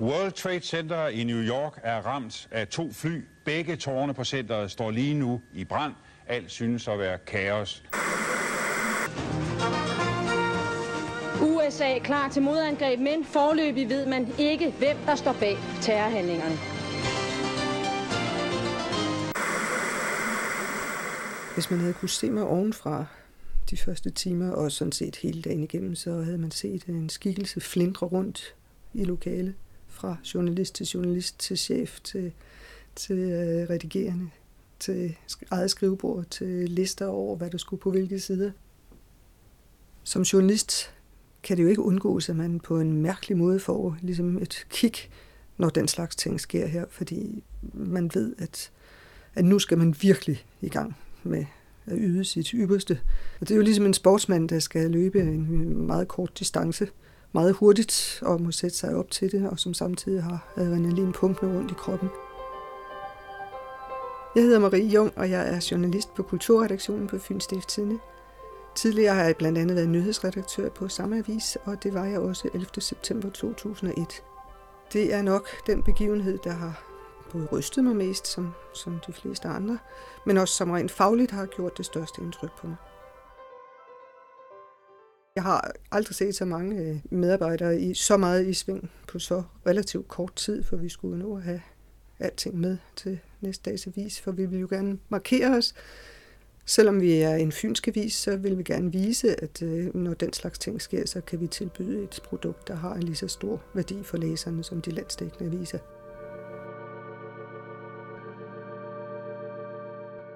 World Trade Center i New York er ramt af to fly. Begge tårne på centret står lige nu i brand. Alt synes at være kaos. USA er klar til modangreb, men forløbig ved man ikke, hvem der står bag terrorhandlingerne. Hvis man havde kunnet se mig ovenfra de første timer, og sådan set hele dagen igennem, så havde man set en skikkelse flindre rundt i lokalet, fra journalist til journalist, til chef, til, til øh, redigerende, til eget skrivebord, til lister over, hvad der skulle på hvilke sider. Som journalist kan det jo ikke undgås, at man på en mærkelig måde får ligesom et kig, når den slags ting sker her, fordi man ved, at, at nu skal man virkelig i gang med at yde sit ypperste. Og det er jo ligesom en sportsmand, der skal løbe en meget kort distance, meget hurtigt, og må sætte sig op til det, og som samtidig har adrenalin pumpende rundt i kroppen. Jeg hedder Marie Jung, og jeg er journalist på Kulturredaktionen på Fyns Stiftstidende. Tidligere har jeg blandt andet været nyhedsredaktør på samme avis, og det var jeg også 11. september 2001. Det er nok den begivenhed, der har både rystet mig mest, som, som de fleste andre, men også som rent fagligt har gjort det største indtryk på mig. Jeg har aldrig set så mange øh, medarbejdere i så meget i sving på så relativt kort tid, for vi skulle nå at have alting med til næste dags avis, for vi vil jo gerne markere os. Selvom vi er en fynsk avis, så vil vi gerne vise, at øh, når den slags ting sker, så kan vi tilbyde et produkt, der har en lige så stor værdi for læserne som de landstækkende aviser.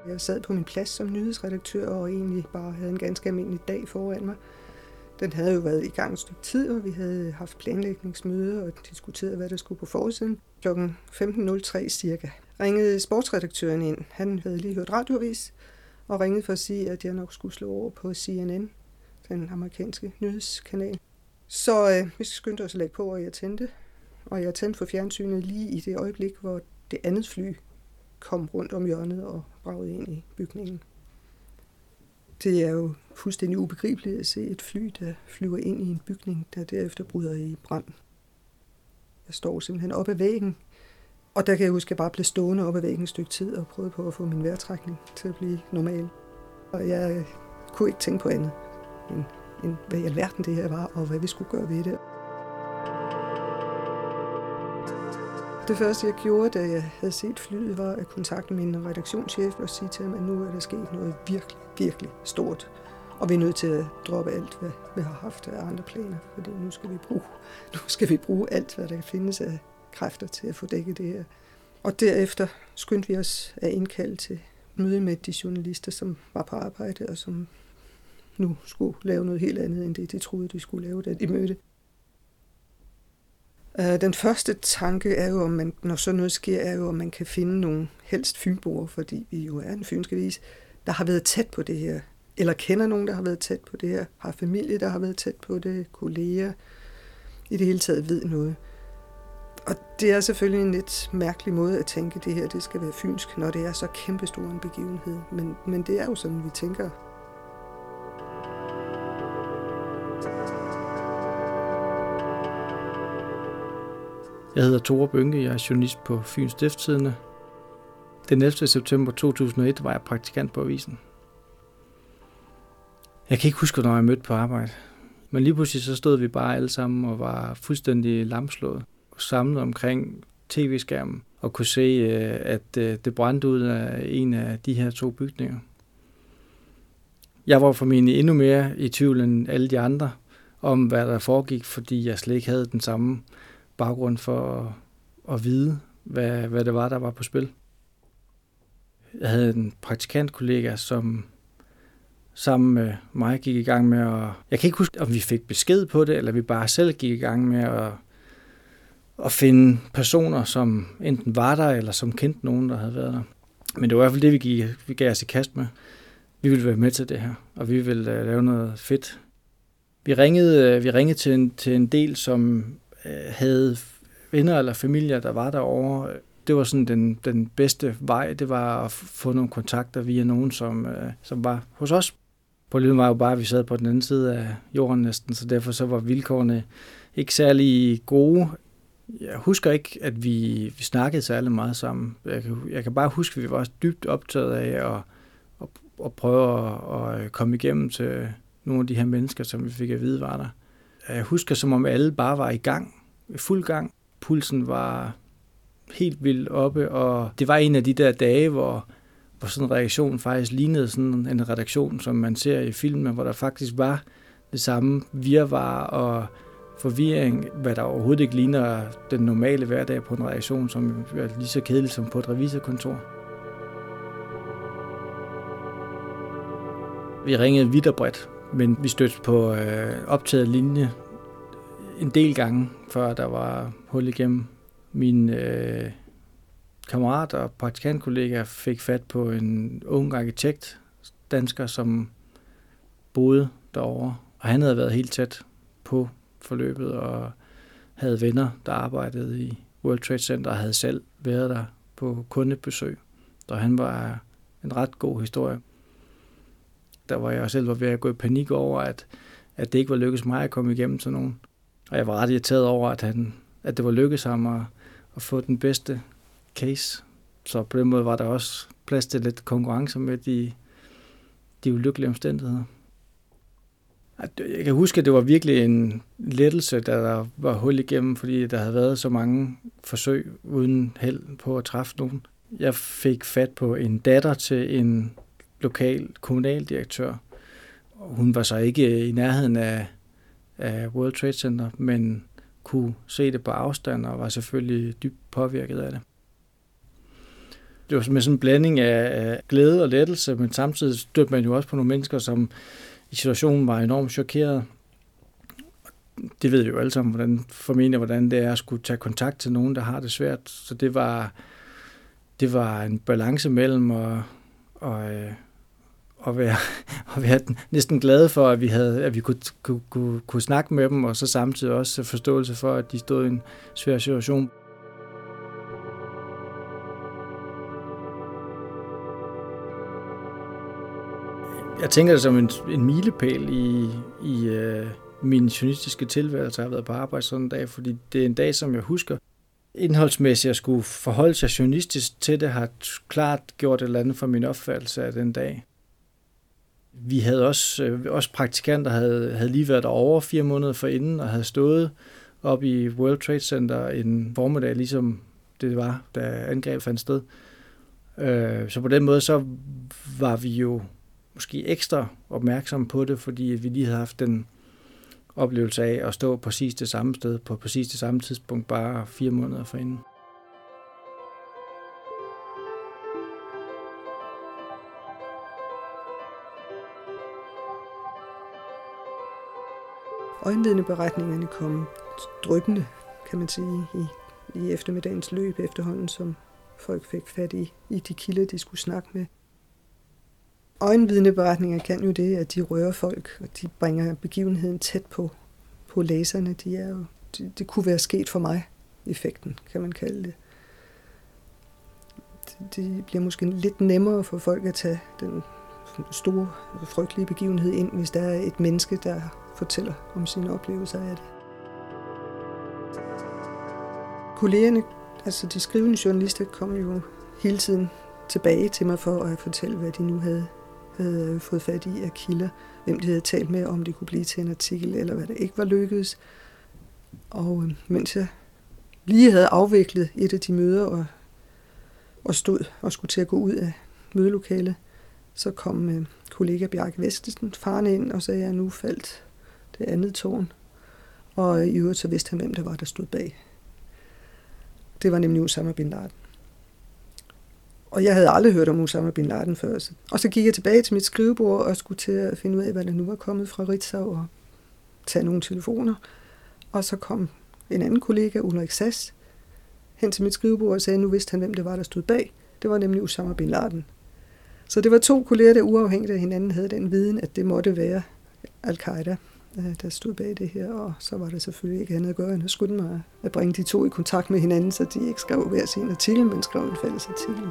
Jeg sad på min plads som nyhedsredaktør og egentlig bare havde en ganske almindelig dag foran mig. Den havde jo været i gang et stykke tid, og vi havde haft planlægningsmøder og diskuteret, hvad der skulle på forsiden. Klokken 15.03 cirka ringede sportsredaktøren ind. Han havde lige hørt radioavis og ringede for at sige, at jeg nok skulle slå over på CNN, den amerikanske nyhedskanal. Så øh, vi skyndte os at lægge på, og jeg tændte. Og jeg tændte for fjernsynet lige i det øjeblik, hvor det andet fly kom rundt om hjørnet og bragede ind i bygningen. Det er jo fuldstændig ubegribeligt at se et fly, der flyver ind i en bygning, der derefter bryder i brand. Jeg står simpelthen op ad væggen, og der kan jeg huske, at jeg bare blev stående op ad væggen et stykke tid og prøvede på at få min vejrtrækning til at blive normal. Og jeg kunne ikke tænke på andet, end, end hvad i alverden det her var, og hvad vi skulle gøre ved det. Det første, jeg gjorde, da jeg havde set flyet, var at kontakte min redaktionschef og sige til ham, at nu er der sket noget virkelig, virkelig stort. Og vi er nødt til at droppe alt, hvad vi har haft af andre planer, fordi nu skal vi bruge, nu skal vi bruge alt, hvad der kan findes af kræfter til at få dækket det her. Og derefter skyndte vi os at indkalde til møde med de journalister, som var på arbejde, og som nu skulle lave noget helt andet, end det de troede, de skulle lave, da de mødte. Øh, den første tanke er jo, om man, når sådan noget sker, er jo, om man kan finde nogle helst fynboer, fordi vi jo er en fynske vis, der har været tæt på det her, eller kender nogen, der har været tæt på det her, har familie, der har været tæt på det, kolleger, i det hele taget ved noget. Og det er selvfølgelig en lidt mærkelig måde at tænke, at det her det skal være fynsk, når det er så kæmpestor en begivenhed. Men, men det er jo sådan, vi tænker. Jeg hedder Tore Bønke, jeg er journalist på Fyns Stiftstidende. Den 11. september 2001 var jeg praktikant på avisen. Jeg kan ikke huske, når jeg mødte på arbejde. Men lige pludselig så stod vi bare alle sammen og var fuldstændig lamslået. Samlet omkring tv-skærmen og kunne se, øh, at øh, det brændte ud af en af de her to bygninger. Jeg var formentlig endnu mere i tvivl end alle de andre om, hvad der foregik, fordi jeg slet ikke havde den samme baggrund for at, at vide, hvad, hvad det var, der var på spil. Jeg havde en praktikantkollega, som sammen med mig gik i gang med at... Jeg kan ikke huske, om vi fik besked på det, eller vi bare selv gik i gang med at, at finde personer, som enten var der, eller som kendte nogen, der havde været der. Men det var i hvert fald det, vi, gik, vi gav os i kast med. Vi ville være med til det her, og vi ville uh, lave noget fedt. Vi ringede, øh, vi ringede til, en, til en del, som øh, havde venner eller familier, der var derovre. Øh, det var sådan den, den bedste vej, det var at få nogle kontakter via nogen, som, øh, som var hos os. Problemet var jo bare, at vi sad på den anden side af jorden næsten, så derfor så var vilkårene ikke særlig gode. Jeg husker ikke, at vi, vi snakkede særlig meget sammen. Jeg kan, jeg kan bare huske, at vi var dybt optaget af at, at, at prøve at, at øh, komme igennem til nogle af de her mennesker, som vi fik at vide var der. Jeg husker, som om alle bare var i gang, i fuld gang. Pulsen var helt vildt oppe, og det var en af de der dage, hvor, hvor sådan en reaktion faktisk lignede sådan en redaktion, som man ser i filmen, hvor der faktisk var det samme virvar og forvirring, hvad der overhovedet ikke ligner den normale hverdag på en reaktion, som er lige så kedelig som på et revisorkontor. Vi ringede vidt og bredt, men vi stødte på øh, optaget linje en del gange, før der var hul igennem. Min øh, kammerat og praktikantkollega fik fat på en ung arkitekt, dansker, som boede derovre. Og han havde været helt tæt på forløbet og havde venner, der arbejdede i World Trade Center og havde selv været der på kundebesøg. Så han var en ret god historie. Der var jeg selv var ved at gå i panik over, at, at det ikke var lykkedes mig at komme igennem sådan nogen. Og jeg var ret irriteret over, at, han, at det var lykkedes ham at, at få den bedste case. Så på den måde var der også plads til lidt konkurrence med de, de ulykkelige omstændigheder. Jeg kan huske, at det var virkelig en lettelse, da der var hul igennem, fordi der havde været så mange forsøg uden held på at træffe nogen. Jeg fik fat på en datter til en lokal kommunaldirektør. Hun var så ikke øh, i nærheden af, af World Trade Center, men kunne se det på afstand og var selvfølgelig dybt påvirket af det. Det var med sådan en blanding af glæde og lettelse, men samtidig stødte man jo også på nogle mennesker, som i situationen var enormt chokeret. Det ved vi jo alle sammen, hvordan, formentlig, hvordan det er at skulle tage kontakt til nogen, der har det svært. Så det var, det var en balance mellem at, at, at, være, at være næsten glade for, at vi, havde, at vi kunne, kunne, kunne, kunne snakke med dem, og så samtidig også forståelse for, at de stod i en svær situation. Jeg tænker det som en, en milepæl i, i øh, min journalistiske tilværelse, at have været på arbejde sådan en dag, fordi det er en dag, som jeg husker. Indholdsmæssigt at skulle forholde sig journalistisk til det, har klart gjort et eller andet for min opfattelse af den dag. Vi havde også, øh, også praktikanter, havde, havde lige været over fire måneder for inden, og havde stået op i World Trade Center en formiddag, ligesom det var, da angrebet fandt sted. Øh, så på den måde, så var vi jo måske ekstra opmærksom på det, fordi vi lige havde haft den oplevelse af at stå præcis det samme sted på præcis det samme tidspunkt, bare fire måneder forinden. Øjenvidneberetningerne kom dryppende, kan man sige, i, i eftermiddagens løb efterhånden, som folk fik fat i, i de kilder, de skulle snakke med øjenvidneberetninger kan jo det, at de rører folk, og de bringer begivenheden tæt på, på læserne. De er jo, det, det kunne være sket for mig, effekten, kan man kalde det. Det bliver måske lidt nemmere for folk at tage den store, frygtelige begivenhed ind, hvis der er et menneske, der fortæller om sine oplevelser af det. Kollegerne, altså de skrivende journalister, kom jo hele tiden tilbage til mig for at fortælle, hvad de nu havde havde øh, fået fat i af kilder, hvem de havde talt med, om det kunne blive til en artikel, eller hvad der ikke var lykkedes. Og øh, mens jeg lige havde afviklet et af de møder, og, og stod og skulle til at gå ud af mødelokalet, så kom øh, kollega Bjarke Vestesen farne ind og sagde, at nu faldt det andet tårn. Og i øvrigt så vidste han, hvem det var, der stod bag. Det var nemlig Osama Bin Laden. Og jeg havde aldrig hørt om Osama Bin Laden før. Og så gik jeg tilbage til mit skrivebord og skulle til at finde ud af, hvad der nu var kommet fra Ritzau og tage nogle telefoner. Og så kom en anden kollega, Ulrik Sass, hen til mit skrivebord og sagde, at nu vidste han, hvem det var, der stod bag. Det var nemlig Osama Bin Laden. Så det var to kolleger, der uafhængigt af hinanden havde den viden, at det måtte være Al-Qaida, Øh, der stod bag det her. Og så var det selvfølgelig ikke andet at gøre, end at skynde mig at bringe de to i kontakt med hinanden, så de ikke skrev hver sin artikel, men skrev en fælles artikel.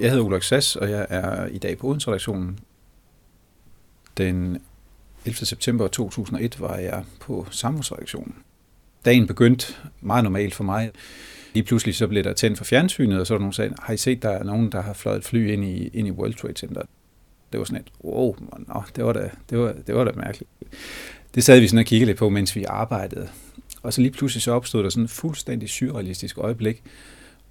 Jeg hedder Ulrik Sass, og jeg er i dag på Odense-redaktionen. Den 11. september 2001 var jeg på samfundsredaktionen. Dagen begyndte meget normalt for mig. Lige pludselig så blev der tændt for fjernsynet, og så var der nogen, der sagde, har I set, der er nogen, der har fløjet et fly ind i, ind i World Trade Center? Det var sådan et, wow, no, det, var da, det, var, det var da mærkeligt. Det sad vi sådan og kiggede lidt på, mens vi arbejdede. Og så lige pludselig så opstod der sådan et fuldstændig surrealistisk øjeblik,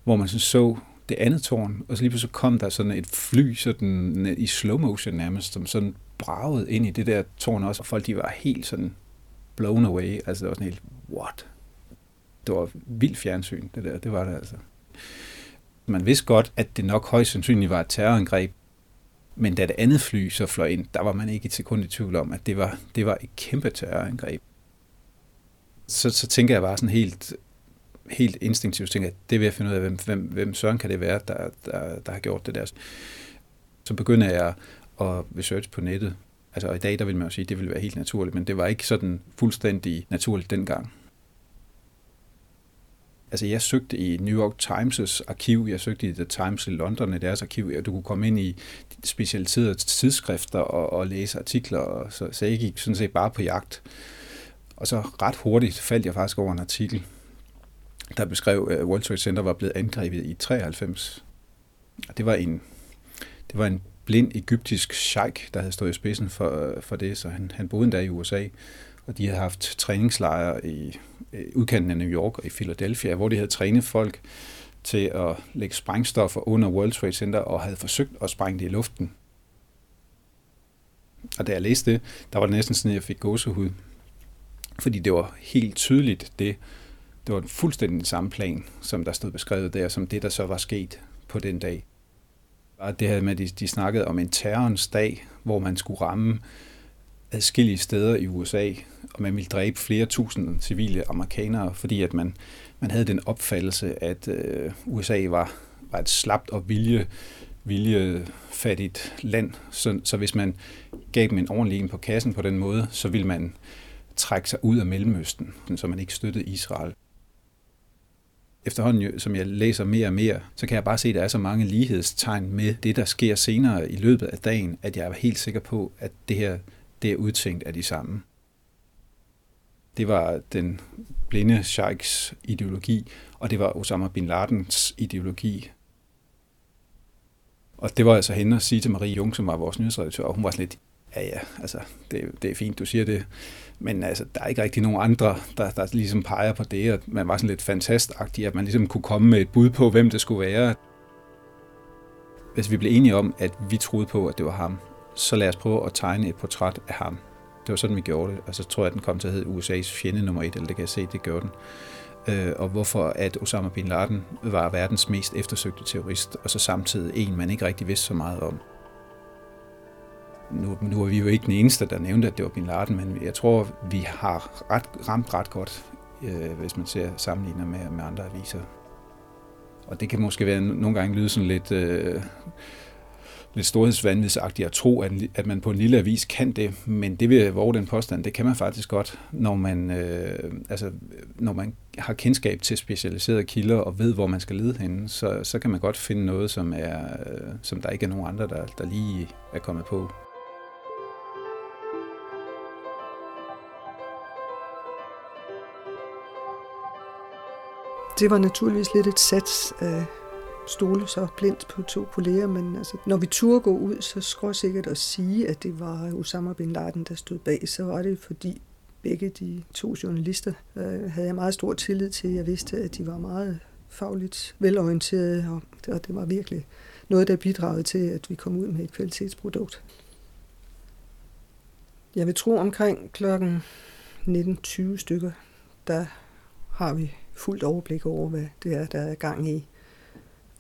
hvor man sådan så det andet tårn, og så lige pludselig kom der sådan et fly sådan i slow motion nærmest, som sådan bragede ind i det der tårn også, og folk de var helt sådan blown away. Altså det var sådan helt, what? Det var vildt fjernsyn, det der. Det var det altså. Man vidste godt, at det nok højst sandsynligt var et terrorangreb, men da det andet fly så fløj ind, der var man ikke et sekund i tvivl om, at det var, det var et kæmpe terrorangreb. Så, så tænker jeg bare sådan helt, helt instinktivt, tænker jeg, det vil jeg finde ud af, hvem, hvem, hvem søren kan det være, der, der, der har gjort det der. Så begynder jeg at research på nettet. Altså i dag, der vil man jo sige, at det ville være helt naturligt, men det var ikke sådan fuldstændig naturligt dengang. Altså jeg søgte i New York Times' arkiv, jeg søgte i The Times i London i deres arkiv, og du kunne komme ind i specialiserede tidsskrifter og, og læse artikler, og så, så jeg gik sådan set bare på jagt. Og så ret hurtigt faldt jeg faktisk over en artikel, der beskrev, at World Trade Center var blevet angrebet i 93. Og det var en, det var en blind egyptisk sheik, der havde stået i spidsen for, for det, så han, han boede endda i USA, og de havde haft træningslejre i udkanten af New York og i Philadelphia, hvor de havde trænet folk til at lægge sprængstoffer under World Trade Center og havde forsøgt at sprænge det i luften. Og da jeg læste det, der var det næsten sådan, at jeg fik gåsehud. Fordi det var helt tydeligt det. Det var fuldstændig den samme plan, som der stod beskrevet der, som det, der så var sket på den dag. Og det her med, at de, de snakkede om en terrorens dag, hvor man skulle ramme adskillige steder i USA, og man ville dræbe flere tusind civile amerikanere, fordi at man, man havde den opfattelse, at øh, USA var, var et slapt og vilje, viljefattigt land. Så, så hvis man gav dem en ordentlig en på kassen på den måde, så ville man trække sig ud af Mellemøsten, så man ikke støttede Israel. Efterhånden, som jeg læser mere og mere, så kan jeg bare se, at der er så mange lighedstegn med det, der sker senere i løbet af dagen, at jeg er helt sikker på, at det her det er udtænkt af de samme. Det var den blinde sheiks ideologi, og det var Osama bin Ladens ideologi. Og det var altså hende at sige til Marie Jung, som var vores nyhedsredaktør, og hun var sådan lidt, ja ja, altså, det, det er fint, du siger det, men altså, der er ikke rigtig nogen andre, der, der ligesom peger på det, og man var sådan lidt fantastagtig, at man ligesom kunne komme med et bud på, hvem det skulle være. Hvis vi blev enige om, at vi troede på, at det var ham, så lad os prøve at tegne et portræt af ham. Det var sådan, vi gjorde det. Og så tror jeg, at den kom til at hedde USA's fjende nummer et, eller det kan jeg se, det gjorde den. Øh, og hvorfor at Osama Bin Laden var verdens mest eftersøgte terrorist, og så samtidig en, man ikke rigtig vidste så meget om. Nu, nu er vi jo ikke den eneste, der nævnte, at det var Bin Laden, men jeg tror, vi har ret, ramt ret godt, øh, hvis man ser sammenligner med, med andre aviser. Og det kan måske være nogle gange lyde sådan lidt... Øh, lidt storhedsvandvidsagtigt at tro, at, at man på en lille avis kan det, men det vil våge den påstand, det kan man faktisk godt, når man, øh, altså, når man har kendskab til specialiserede kilder og ved, hvor man skal lede henne, så, så kan man godt finde noget, som, er, øh, som der ikke er nogen andre, der, der lige er kommet på. Det var naturligvis lidt et sats af stole så blindt på to kolleger, men altså, når vi turde gå ud, så skråsikkert at sige, at det var Osama Bin Laden, der stod bag, så var det fordi begge de to journalister øh, havde jeg meget stor tillid til. Jeg vidste, at de var meget fagligt velorienterede, og det, og det var virkelig noget, der bidragede til, at vi kom ud med et kvalitetsprodukt. Jeg vil tro omkring klokken 19.20 stykker, der har vi fuldt overblik over, hvad det er, der er gang i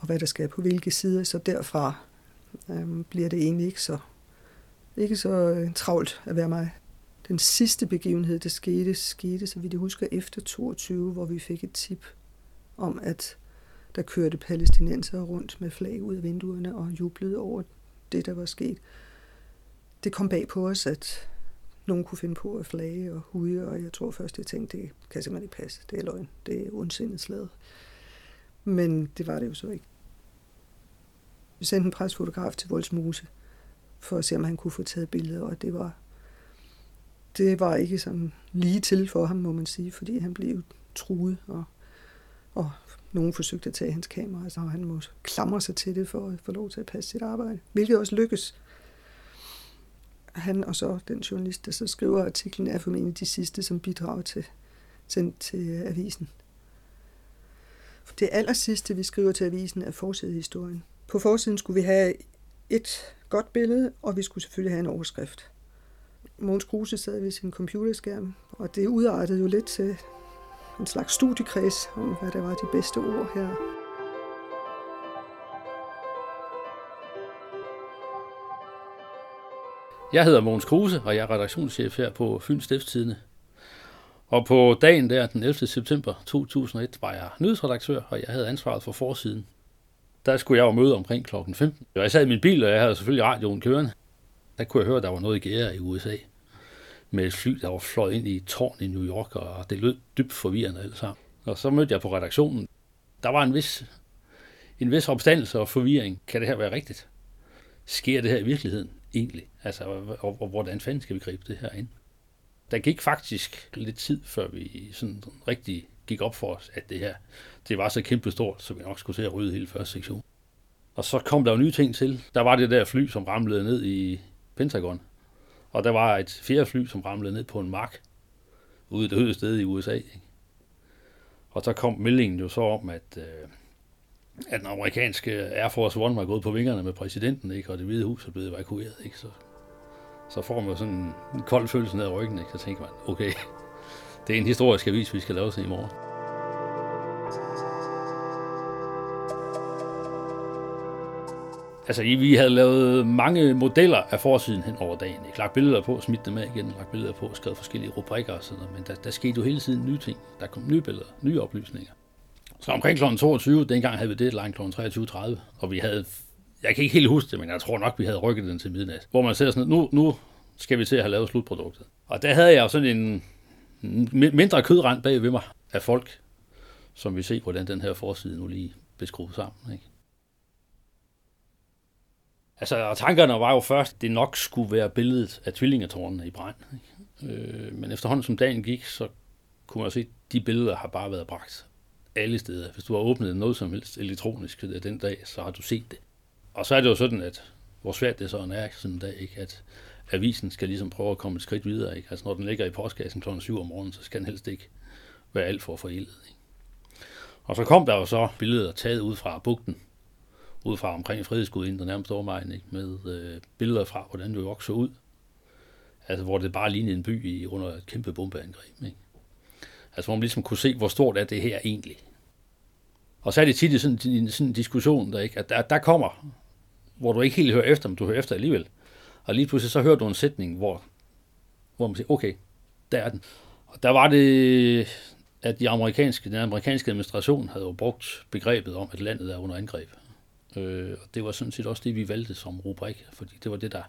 og hvad der skal på hvilke sider, så derfra øhm, bliver det egentlig ikke så, ikke så øh, travlt at være mig. Den sidste begivenhed, der skete, skete, så vidt jeg husker, efter 22, hvor vi fik et tip om, at der kørte palæstinenser rundt med flag ud af vinduerne og jublede over det, der var sket. Det kom bag på os, at nogen kunne finde på at flage og hude, og jeg tror først, jeg tænkte, det kan simpelthen ikke passe. Det er løgn. Det er ondsindet slaget. Men det var det jo så ikke. Vi sendte en presfotograf til Voldsmose, for at se, om han kunne få taget billeder, og det var, det var ikke sådan lige til for ham, må man sige, fordi han blev truet, og, og nogen forsøgte at tage hans kamera, så han må klamre sig til det for at få lov til at passe sit arbejde, hvilket også lykkes. Han og så den journalist, der så skriver artiklen, er formentlig de sidste, som bidrager til, til, til avisen. Det aller sidste, vi skriver til avisen, er forsidehistorien. På forsiden skulle vi have et godt billede, og vi skulle selvfølgelig have en overskrift. Måns Kruse sad ved sin computerskærm, og det udartede jo lidt til en slags studiekreds om, hvad der var de bedste ord her. Jeg hedder Mogens Kruse, og jeg er redaktionschef her på Fyns Stiftstidende. Og på dagen der, den 11. september 2001, var jeg nyhedsredaktør, og jeg havde ansvaret for forsiden. Der skulle jeg jo møde omkring klokken 15. Jeg sad i min bil, og jeg havde selvfølgelig radioen kørende. Der kunne jeg høre, at der var noget i gære i USA. Med et fly, der var fløjet ind i et tårn i New York, og det lød dybt forvirrende alt sammen. Og så mødte jeg på redaktionen. Der var en vis, en vis opstandelse og forvirring. Kan det her være rigtigt? Sker det her i virkeligheden egentlig? Altså, og, og hvordan fanden skal vi gribe det her ind? der gik faktisk lidt tid, før vi sådan rigtig gik op for os, at det her det var så kæmpestort, så vi nok skulle se at rydde hele første sektion. Og så kom der jo nye ting til. Der var det der fly, som ramlede ned i Pentagon. Og der var et fjerde fly, som ramlede ned på en mark ude det højeste sted i USA. Ikke? Og så kom meldingen jo så om, at, øh, at den amerikanske Air Force One var gået på vingerne med præsidenten, ikke? og det hvide hus er blevet evakueret. Ikke? Så så får man jo sådan en kold følelse ned ad ryggen, ikke? så tænker man, okay, det er en historisk avis, vi skal lave til i morgen. Altså, vi havde lavet mange modeller af forsiden hen over dagen. Ikke? Lagt billeder på, smidt dem af igen, lagt billeder på, skrevet forskellige rubrikker og sådan noget. Men der, der skete jo hele tiden nye ting. Der kom nye billeder, nye oplysninger. Så omkring kl. 22, dengang havde vi det langt kl. 23.30, og vi havde jeg kan ikke helt huske det, men jeg tror nok, vi havde rykket den til midnat. Hvor man ser sådan, nu, nu skal vi til at have lavet slutproduktet. Og der havde jeg jo sådan en mindre kødrand bag ved mig af folk, som vi se, hvordan den her forside nu lige beskruet sammen. Ikke? Altså, tankerne var jo først, at det nok skulle være billedet af tvillingetårnene i brand. Ikke? Øh, men efterhånden som dagen gik, så kunne man se, at de billeder har bare været bragt alle steder. Hvis du har åbnet noget som helst elektronisk den dag, så har du set det. Og så er det jo sådan, at hvor svært det så er sådan en dag, ikke? at avisen skal ligesom prøve at komme et skridt videre. Ikke? Altså når den ligger i postkassen kl. 7 om morgenen, så skal den helst ikke være alt for forældet. Ikke? Og så kom der jo så billeder taget ud fra bugten, ud fra omkring Frihedsgudinde, der nærmest overvejen, ikke? med øh, billeder fra, hvordan New York så ud. Altså hvor det bare lignede en by i, under et kæmpe bombeangreb. Ikke? Altså hvor man ligesom kunne se, hvor stort er det her egentlig. Og så er det tit i sådan, sådan en diskussion, der, ikke? at der, der kommer hvor du ikke helt hører efter, men du hører efter alligevel. Og lige pludselig så hører du en sætning, hvor, hvor man siger, okay, der er den. Og der var det, at de amerikanske, den amerikanske administration havde jo brugt begrebet om, at landet er under angreb. Øh, og det var sådan set også det, vi valgte som rubrik, fordi det var det, der...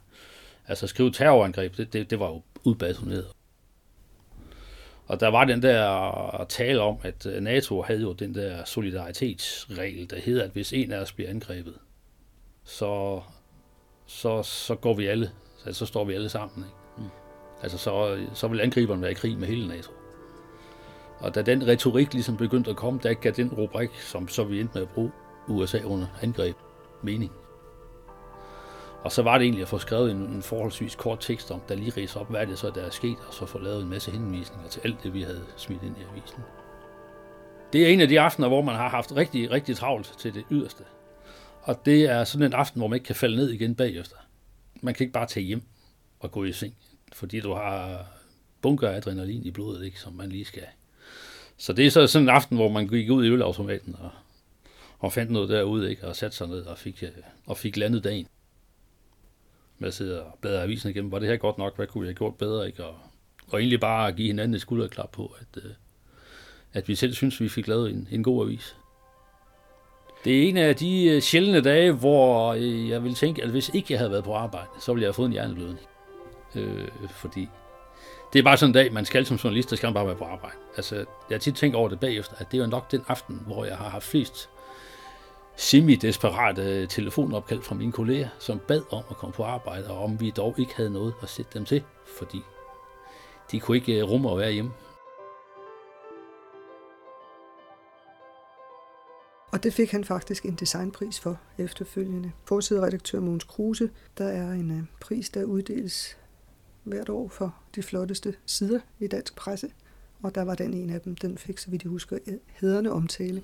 Altså skrive terrorangreb, det, det, det var jo udbasoneret. Og der var den der tale om, at øh, NATO havde jo den der solidaritetsregel, der hedder, at hvis en af os bliver angrebet, så, så, så går vi alle, altså, så står vi alle sammen. Ikke? Mm. Altså så, så vil angriberen være i krig med hele NATO. Og da den retorik ligesom begyndte at komme, der gav den rubrik, som så vi endte med at bruge USA under angreb, mening. Og så var det egentlig at få skrevet en, en forholdsvis kort tekst om, der lige ridser op, hvad det så, der er sket, og så få lavet en masse henvisninger til alt det, vi havde smidt ind i avisen. Det er en af de aftener, hvor man har haft rigtig, rigtig travlt til det yderste. Og det er sådan en aften, hvor man ikke kan falde ned igen bagefter. Man kan ikke bare tage hjem og gå i seng, fordi du har bunker af adrenalin i blodet, ikke, som man lige skal. Så det er så sådan en aften, hvor man gik ud i ølautomaten og, og fandt noget derude, ikke, og satte sig ned og fik, øh, og fik landet dagen. Med at sidde og bladre avisen igennem. Var det her godt nok? Hvad kunne vi have gjort bedre? Ikke? Og, og egentlig bare give hinanden et skulderklap på, at, øh, at vi selv synes, vi fik lavet en, en god avis. Det er en af de øh, sjældne dage, hvor øh, jeg vil tænke, at hvis ikke jeg havde været på arbejde, så ville jeg have fået en hjerneblødning. Øh, fordi det er bare sådan en dag, man skal som journalist, der skal man bare være på arbejde. Altså, jeg har tit tænkt over det bagefter, at det er nok den aften, hvor jeg har haft flest semi-desperate øh, telefonopkald fra mine kolleger, som bad om at komme på arbejde, og om vi dog ikke havde noget at sætte dem til, fordi de kunne ikke rumme at være hjemme. Og det fik han faktisk en designpris for efterfølgende. Forsideredaktør Måns Kruse, der er en øh, pris, der uddeles hvert år for de flotteste sider i dansk presse. Og der var den en af dem, den fik, så vidt jeg husker, hederne omtale.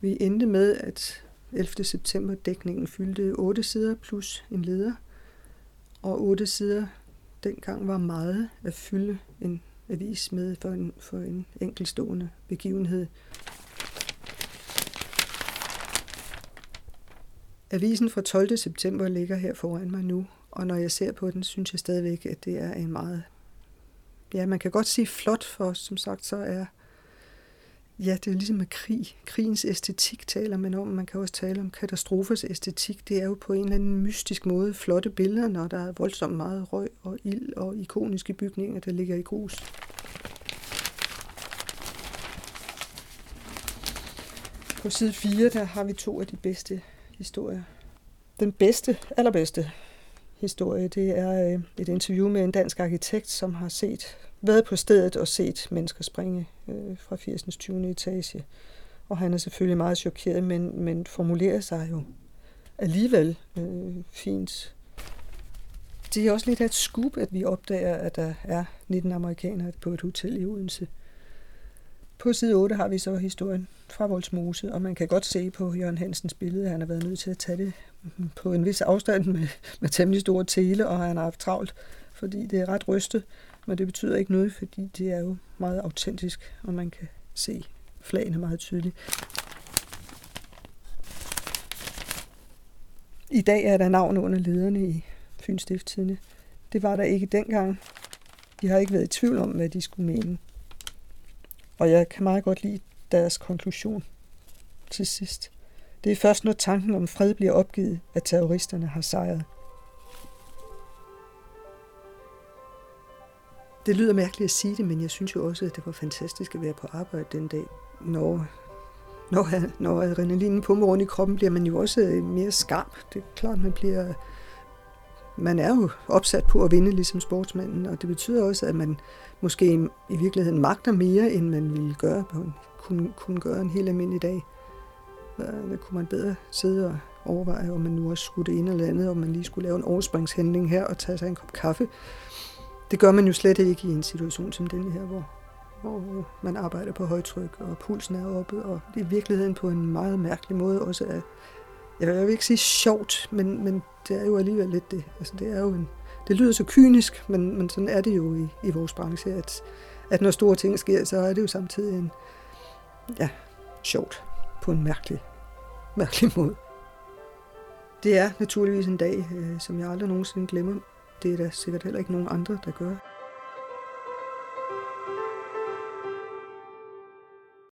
Vi endte med, at 11. september dækningen fyldte 8 sider plus en leder. Og 8 sider dengang var meget at fylde en avis med for en, for en enkelstående begivenhed. Avisen fra 12. september ligger her foran mig nu, og når jeg ser på den, synes jeg stadigvæk, at det er en meget... Ja, man kan godt sige flot, for som sagt, så er... Ja, det er ligesom med krig. Krigens æstetik taler man om. Man kan også tale om katastrofers æstetik. Det er jo på en eller anden mystisk måde flotte billeder, når der er voldsomt meget røg og ild og ikoniske bygninger, der ligger i grus. På side 4, der har vi to af de bedste historie. Den bedste, allerbedste historie, det er øh, et interview med en dansk arkitekt, som har set, været på stedet og set mennesker springe øh, fra 80'ens 20. etage. Og han er selvfølgelig meget chokeret, men, men formulerer sig jo alligevel øh, fint. Det er også lidt af et skub, at vi opdager, at der er 19 amerikanere på et hotel i Odense. På side 8 har vi så historien fra Voldsmose, og man kan godt se på Jørgen Hansens billede, at han har været nødt til at tage det på en vis afstand med, med temmelig store tele, og han har haft travlt, fordi det er ret rystet, men det betyder ikke noget, fordi det er jo meget autentisk, og man kan se flagene meget tydeligt. I dag er der navn under lederne i Fyns Stifttidene. Det var der ikke dengang. De har ikke været i tvivl om, hvad de skulle mene. Og jeg kan meget godt lide deres konklusion til sidst. Det er først, når tanken om fred bliver opgivet, at terroristerne har sejret. Det lyder mærkeligt at sige det, men jeg synes jo også, at det var fantastisk at være på arbejde den dag. Når, når, når adrenalinen pumper rundt i kroppen, bliver man jo også øh, mere skarp. Det er klart, man bliver... Man er jo opsat på at vinde ligesom sportsmanden, og det betyder også, at man måske i virkeligheden magter mere, end man ville gøre på en, kunne, kunne gøre en helt almindelig dag. Der kunne man bedre sidde og overveje, om man nu også skulle det ene eller andet, om man lige skulle lave en overspringshandling her og tage sig en kop kaffe. Det gør man jo slet ikke i en situation som den her, hvor, hvor man arbejder på højtryk, og pulsen er oppe, og det er i virkeligheden på en meget mærkelig måde også er, jeg vil ikke sige sjovt, men, men det er jo alligevel lidt det. Altså, det er jo en, det lyder så kynisk, men, men sådan er det jo i, i vores branche, at, at når store ting sker, så er det jo samtidig en, ja, sjovt på en mærkelig, mærkelig måde. Det er naturligvis en dag, øh, som jeg aldrig nogensinde glemmer. Det er der sikkert heller ikke nogen andre, der gør.